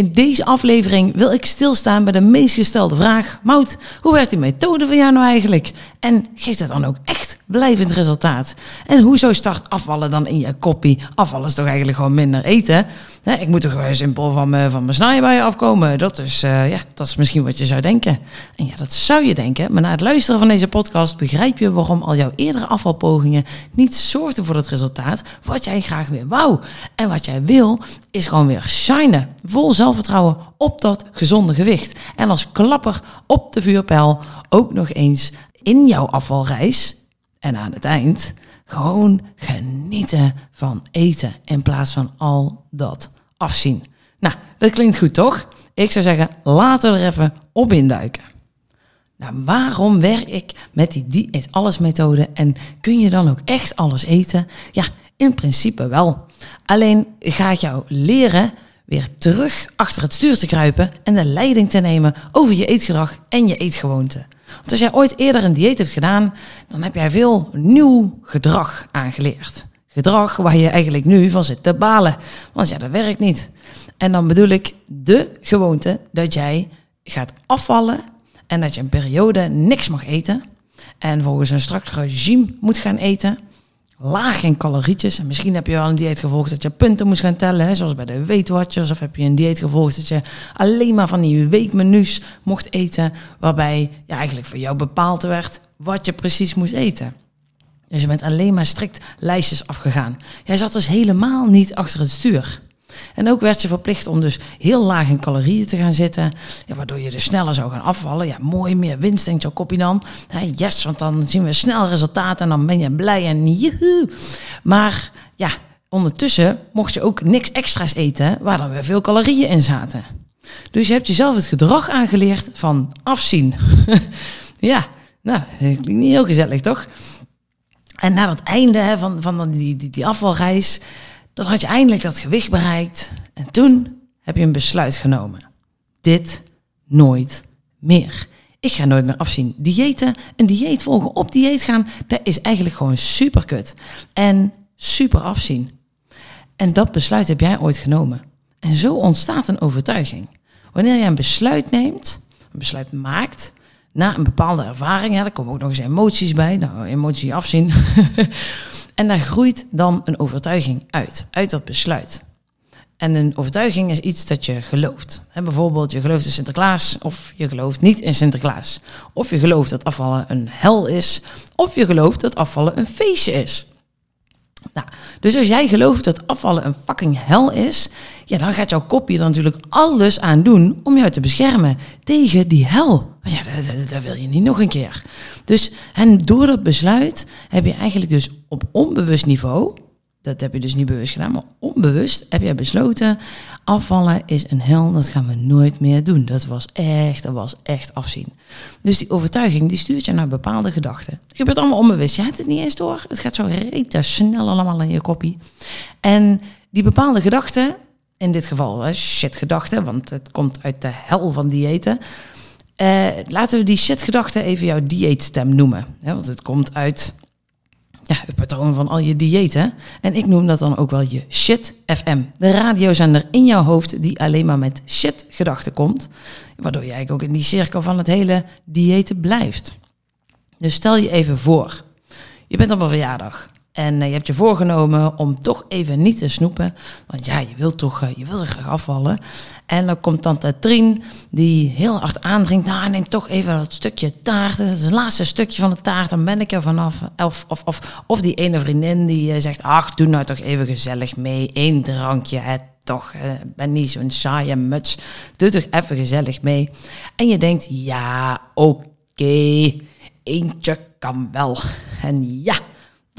In deze aflevering wil ik stilstaan bij de meest gestelde vraag: Mout, hoe werkt die methode van jou nou eigenlijk? En geeft het dan ook echt blijvend resultaat? En hoezo start afvallen dan in je koppie? Afvallen is toch eigenlijk gewoon minder eten? ik moet toch gewoon simpel van mijn, van mijn afkomen. Dat is, uh, ja, dat is misschien wat je zou denken. En ja, dat zou je denken. Maar na het luisteren van deze podcast begrijp je waarom al jouw eerdere afvalpogingen niet zorgden voor het resultaat wat jij graag weer wou. En wat jij wil, is gewoon weer shinen. Vol zelfvertrouwen op dat gezonde gewicht. En als klapper op de vuurpijl ook nog eens in jouw afvalreis. En aan het eind gewoon genieten van eten in plaats van al dat afzien. Nou, dat klinkt goed toch? Ik zou zeggen, laten we er even op induiken. Nou, waarom werk ik met die dieet alles methode en kun je dan ook echt alles eten? Ja, in principe wel. Alleen ga ik jou leren weer terug achter het stuur te kruipen en de leiding te nemen over je eetgedrag en je eetgewoonten. Want als jij ooit eerder een dieet hebt gedaan, dan heb jij veel nieuw gedrag aangeleerd. Gedrag waar je eigenlijk nu van zit te balen. Want ja, dat werkt niet. En dan bedoel ik de gewoonte dat jij gaat afvallen en dat je een periode niks mag eten. En volgens een strak regime moet gaan eten laag in calorietjes. En misschien heb je wel een dieet gevolgd dat je punten moest gaan tellen, hè, zoals bij de Weight Watchers. Of heb je een dieet gevolgd dat je alleen maar van die weekmenu's mocht eten, waarbij ja, eigenlijk voor jou bepaald werd wat je precies moest eten. Dus je bent alleen maar strikt lijstjes afgegaan. Jij zat dus helemaal niet achter het stuur. En ook werd je verplicht om dus heel laag in calorieën te gaan zitten. Waardoor je dus sneller zou gaan afvallen. Ja, mooi, meer winst, denkt jouw kopje dan. yes, want dan zien we snel resultaten en dan ben je blij en joehoe. Maar ja, ondertussen mocht je ook niks extra's eten waar dan weer veel calorieën in zaten. Dus je hebt jezelf het gedrag aangeleerd van afzien. ja, nou, klinkt niet heel gezellig, toch? En na het einde hè, van, van die, die, die afvalreis dan had je eindelijk dat gewicht bereikt en toen heb je een besluit genomen. Dit nooit meer. Ik ga nooit meer afzien. Diëten, een dieet volgen, op dieet gaan, dat is eigenlijk gewoon super kut. En super afzien. En dat besluit heb jij ooit genomen. En zo ontstaat een overtuiging. Wanneer je een besluit neemt, een besluit maakt, na een bepaalde ervaring, ja, daar komen ook nog eens emoties bij, nou, emotie afzien. en daar groeit dan een overtuiging uit, uit dat besluit. En een overtuiging is iets dat je gelooft. bijvoorbeeld, je gelooft in Sinterklaas of je gelooft niet in Sinterklaas. Of je gelooft dat afvallen een hel is, of je gelooft dat afvallen een feestje is. Nou, dus als jij gelooft dat afvallen een fucking hel is, ja, dan gaat jouw kopje er natuurlijk alles aan doen om jou te beschermen tegen die hel. Want ja, dat, wil je niet nog een keer. Dus, en door dat besluit heb je eigenlijk dus op onbewust niveau dat heb je dus niet bewust gedaan, maar onbewust heb jij besloten: afvallen is een hel, dat gaan we nooit meer doen. Dat was echt, dat was echt afzien. Dus die overtuiging die stuurt je naar bepaalde gedachten. Het gebeurt allemaal onbewust. Je hebt het niet eens door. Het gaat zo reet snel allemaal in je kopie. En die bepaalde gedachten, in dit geval shit gedachten, want het komt uit de hel van diëten. Uh, laten we die shit gedachten even jouw dieetstem noemen. want het komt uit ja, het patroon van al je diëten. En ik noem dat dan ook wel je shit FM. De radiozender in jouw hoofd die alleen maar met shit gedachten komt. Waardoor jij ook in die cirkel van het hele diëten blijft. Dus stel je even voor, je bent op een verjaardag. En eh, je hebt je voorgenomen om toch even niet te snoepen. Want ja, je wilt toch uh, je wilt graag afvallen. En dan komt tante Trien, die heel hard aandringt. Nou, neem toch even dat stukje taart. Het, laatste stukje van de taart, dan ben ik er vanaf. Of, of, of, of die ene vriendin die uh, zegt, ach, doe nou toch even gezellig mee. Eén drankje, het toch. Ben niet zo'n saaie muts. Doe toch even gezellig mee. En je denkt, ja, oké, eentje kan wel. En ja...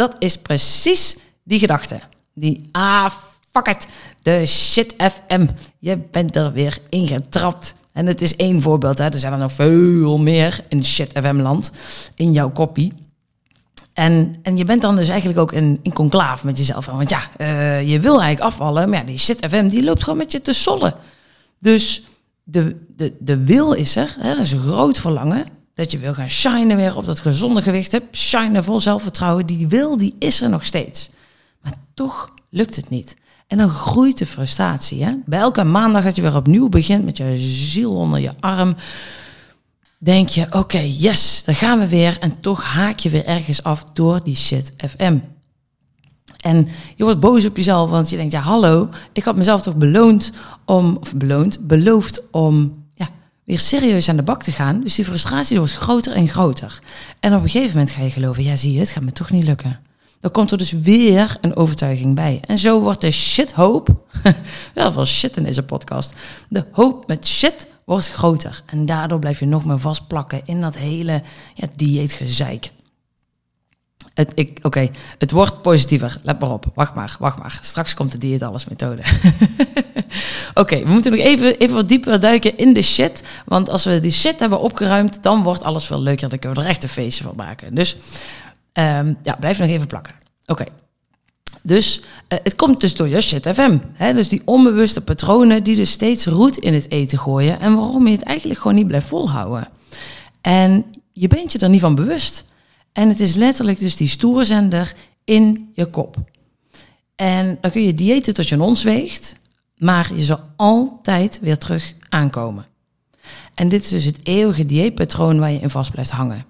Dat is precies die gedachte. Die, ah, fuck it, de shit FM. Je bent er weer ingetrapt. En het is één voorbeeld, hè. er zijn er nog veel meer in Shit FM-land, in jouw kopie. En, en je bent dan dus eigenlijk ook in, in conclaaf met jezelf. Want ja, uh, je wil eigenlijk afvallen, maar ja, die Shit FM die loopt gewoon met je te sollen. Dus de, de, de wil is er, hè, dat is een groot verlangen. Dat je wil gaan shinen weer op dat gezonde gewicht. Hebt. Shinen vol zelfvertrouwen. Die wil, die is er nog steeds. Maar toch lukt het niet. En dan groeit de frustratie. Hè? Bij elke maandag dat je weer opnieuw begint met je ziel onder je arm, denk je: oké, yes, dan gaan we weer. En toch haak je weer ergens af door die shit FM. En je wordt boos op jezelf, want je denkt: ja, hallo, ik had mezelf toch beloond om, of beloond, beloofd om weer serieus aan de bak te gaan. Dus die frustratie wordt groter en groter. En op een gegeven moment ga je geloven: ja, zie je, het gaat me toch niet lukken dan komt er dus weer een overtuiging bij. En zo wordt de shithoop, wel veel shit in deze podcast, de hoop met shit wordt groter. En daardoor blijf je nog meer vastplakken in dat hele ja, dieetgezeik. Oké, het wordt positiever. Let maar op. Wacht maar, wacht maar. Straks komt de dieet alles methode. Oké, we moeten nog even, even wat dieper duiken in de shit. Want als we die shit hebben opgeruimd, dan wordt alles veel leuker. Dan kunnen we er echt een feestje van maken. Dus Um, ja, blijf nog even plakken. Oké. Dus uh, het komt dus door je shit FM. Hè? Dus die onbewuste patronen die dus steeds roet in het eten gooien. En waarom je het eigenlijk gewoon niet blijft volhouden. En je bent je er niet van bewust. En het is letterlijk dus die stoerzender in je kop. En dan kun je diëten tot je een ons weegt. Maar je zal altijd weer terug aankomen. En dit is dus het eeuwige dieetpatroon waar je in vast blijft hangen.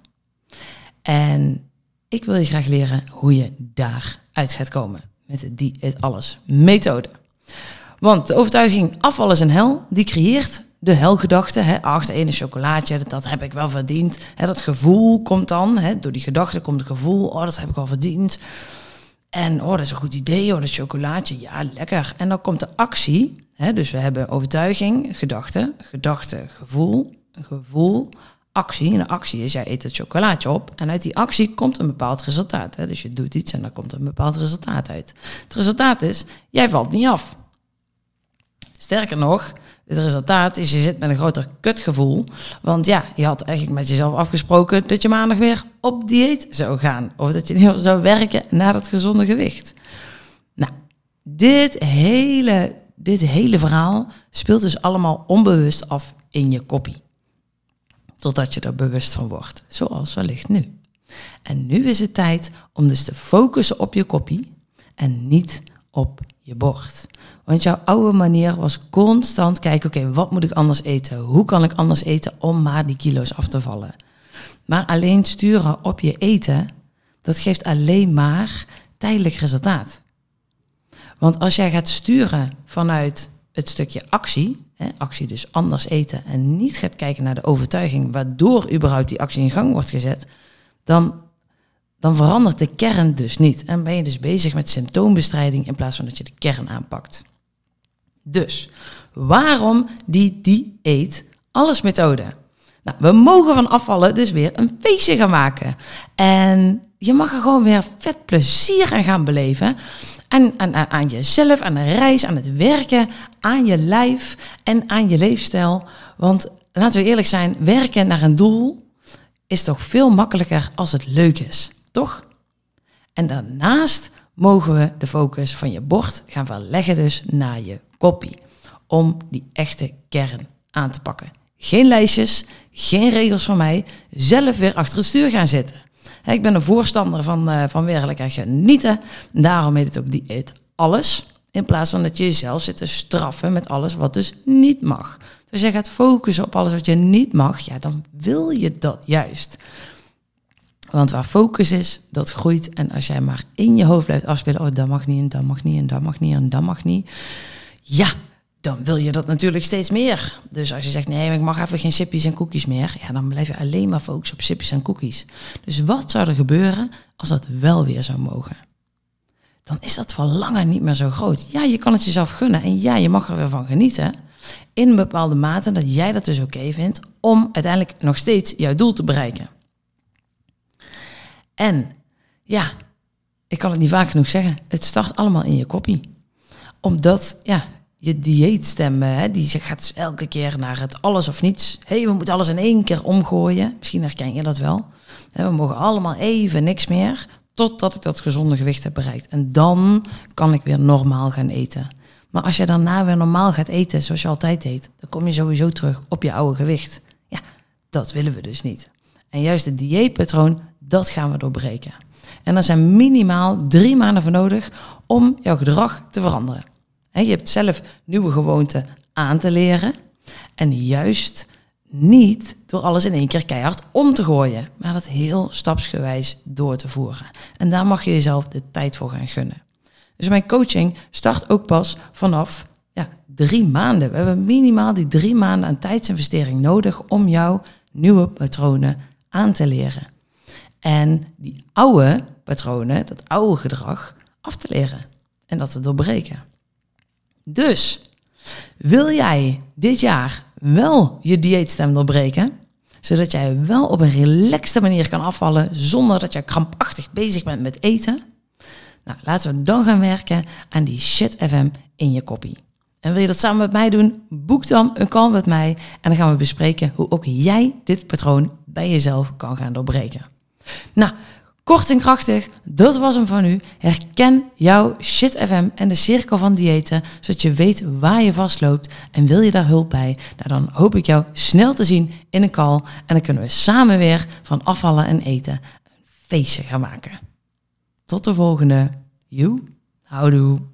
En ik wil je graag leren hoe je daaruit gaat komen met die het alles methode. Want de overtuiging afval is een hel, die creëert de helgedachte. Hè, ene chocolaatje, dat, heb ik wel verdiend. Hè, dat gevoel komt dan, hè, door die gedachte komt het gevoel, oh, dat heb ik al verdiend. En oh, dat is een goed idee, oh, dat chocolaatje, ja, lekker. En dan komt de actie. Hè, dus we hebben overtuiging, gedachte, gedachte, gevoel, gevoel, actie. En de actie is, jij eet het chocolaatje op. En uit die actie komt een bepaald resultaat. Hè? Dus je doet iets en dan komt een bepaald resultaat uit. Het resultaat is, jij valt niet af. Sterker nog, het resultaat is, je zit met een groter kutgevoel. Want ja, je had eigenlijk met jezelf afgesproken dat je maandag weer op dieet zou gaan. Of dat je zou werken naar dat gezonde gewicht. Nou, dit hele, dit hele verhaal speelt dus allemaal onbewust af in je koppie totdat je er bewust van wordt, zoals wellicht nu. En nu is het tijd om dus te focussen op je kopie en niet op je bord. Want jouw oude manier was constant kijken, oké, wat moet ik anders eten? Hoe kan ik anders eten om maar die kilo's af te vallen? Maar alleen sturen op je eten, dat geeft alleen maar tijdelijk resultaat. Want als jij gaat sturen vanuit het stukje actie, hè, actie dus anders eten en niet gaat kijken naar de overtuiging waardoor überhaupt die actie in gang wordt gezet, dan, dan verandert de kern dus niet. En ben je dus bezig met symptoombestrijding in plaats van dat je de kern aanpakt. Dus waarom die dieet alles methode? Nou, we mogen van afvallen dus weer een feestje gaan maken. En je mag er gewoon weer vet plezier aan gaan beleven. En aan, aan, aan jezelf, aan de reis, aan het werken, aan je lijf en aan je leefstijl. Want laten we eerlijk zijn, werken naar een doel is toch veel makkelijker als het leuk is, toch? En daarnaast mogen we de focus van je bord gaan verleggen dus naar je kopie. Om die echte kern aan te pakken. Geen lijstjes, geen regels van mij. Zelf weer achter het stuur gaan zitten. Ik ben een voorstander van, uh, van werkelijk genieten. Daarom heet het ook dieet alles. In plaats van dat je jezelf zit te straffen met alles wat dus niet mag. Dus als je gaat focussen op alles wat je niet mag, ja, dan wil je dat juist. Want waar focus is, dat groeit. En als jij maar in je hoofd blijft afspelen, oh, dat mag niet en dat mag niet en dat mag niet en dat mag niet. Ja, dan wil je dat natuurlijk steeds meer. Dus als je zegt, nee, ik mag even geen sippies en koekjes meer, ja, dan blijf je alleen maar focussen op sippies en koekjes. Dus wat zou er gebeuren als dat wel weer zou mogen? Dan is dat verlangen niet meer zo groot. Ja, je kan het jezelf gunnen en ja, je mag er weer van genieten. In een bepaalde mate dat jij dat dus oké vindt om uiteindelijk nog steeds jouw doel te bereiken. En ja, ik kan het niet vaak genoeg zeggen, het start allemaal in je kopie. Omdat, ja, je dieetstemmen, hè, die gaat dus elke keer naar het alles of niets. Hé, hey, we moeten alles in één keer omgooien. Misschien herken je dat wel. We mogen allemaal even niks meer, totdat ik dat gezonde gewicht heb bereikt. En dan kan ik weer normaal gaan eten. Maar als je daarna weer normaal gaat eten, zoals je altijd eet, dan kom je sowieso terug op je oude gewicht. Ja, dat willen we dus niet. En juist het dieetpatroon, dat gaan we doorbreken. En er zijn minimaal drie maanden voor nodig om jouw gedrag te veranderen. Je hebt zelf nieuwe gewoonten aan te leren. En juist niet door alles in één keer keihard om te gooien, maar dat heel stapsgewijs door te voeren. En daar mag je jezelf de tijd voor gaan gunnen. Dus mijn coaching start ook pas vanaf ja, drie maanden. We hebben minimaal die drie maanden aan tijdsinvestering nodig om jouw nieuwe patronen aan te leren. En die oude patronen, dat oude gedrag, af te leren en dat te doorbreken. Dus wil jij dit jaar wel je dieetstem doorbreken, zodat jij wel op een relaxte manier kan afvallen zonder dat je krampachtig bezig bent met eten? Nou, laten we dan gaan werken aan die shit FM in je koppie. En wil je dat samen met mij doen? Boek dan een call met mij en dan gaan we bespreken hoe ook jij dit patroon bij jezelf kan gaan doorbreken. Nou, Kort en krachtig, dat was hem van u. Herken jouw Shit FM en de cirkel van diëten, zodat je weet waar je vastloopt. En wil je daar hulp bij? Nou, dan hoop ik jou snel te zien in een call. En dan kunnen we samen weer van afvallen en eten een feestje gaan maken. Tot de volgende. You, houdoe.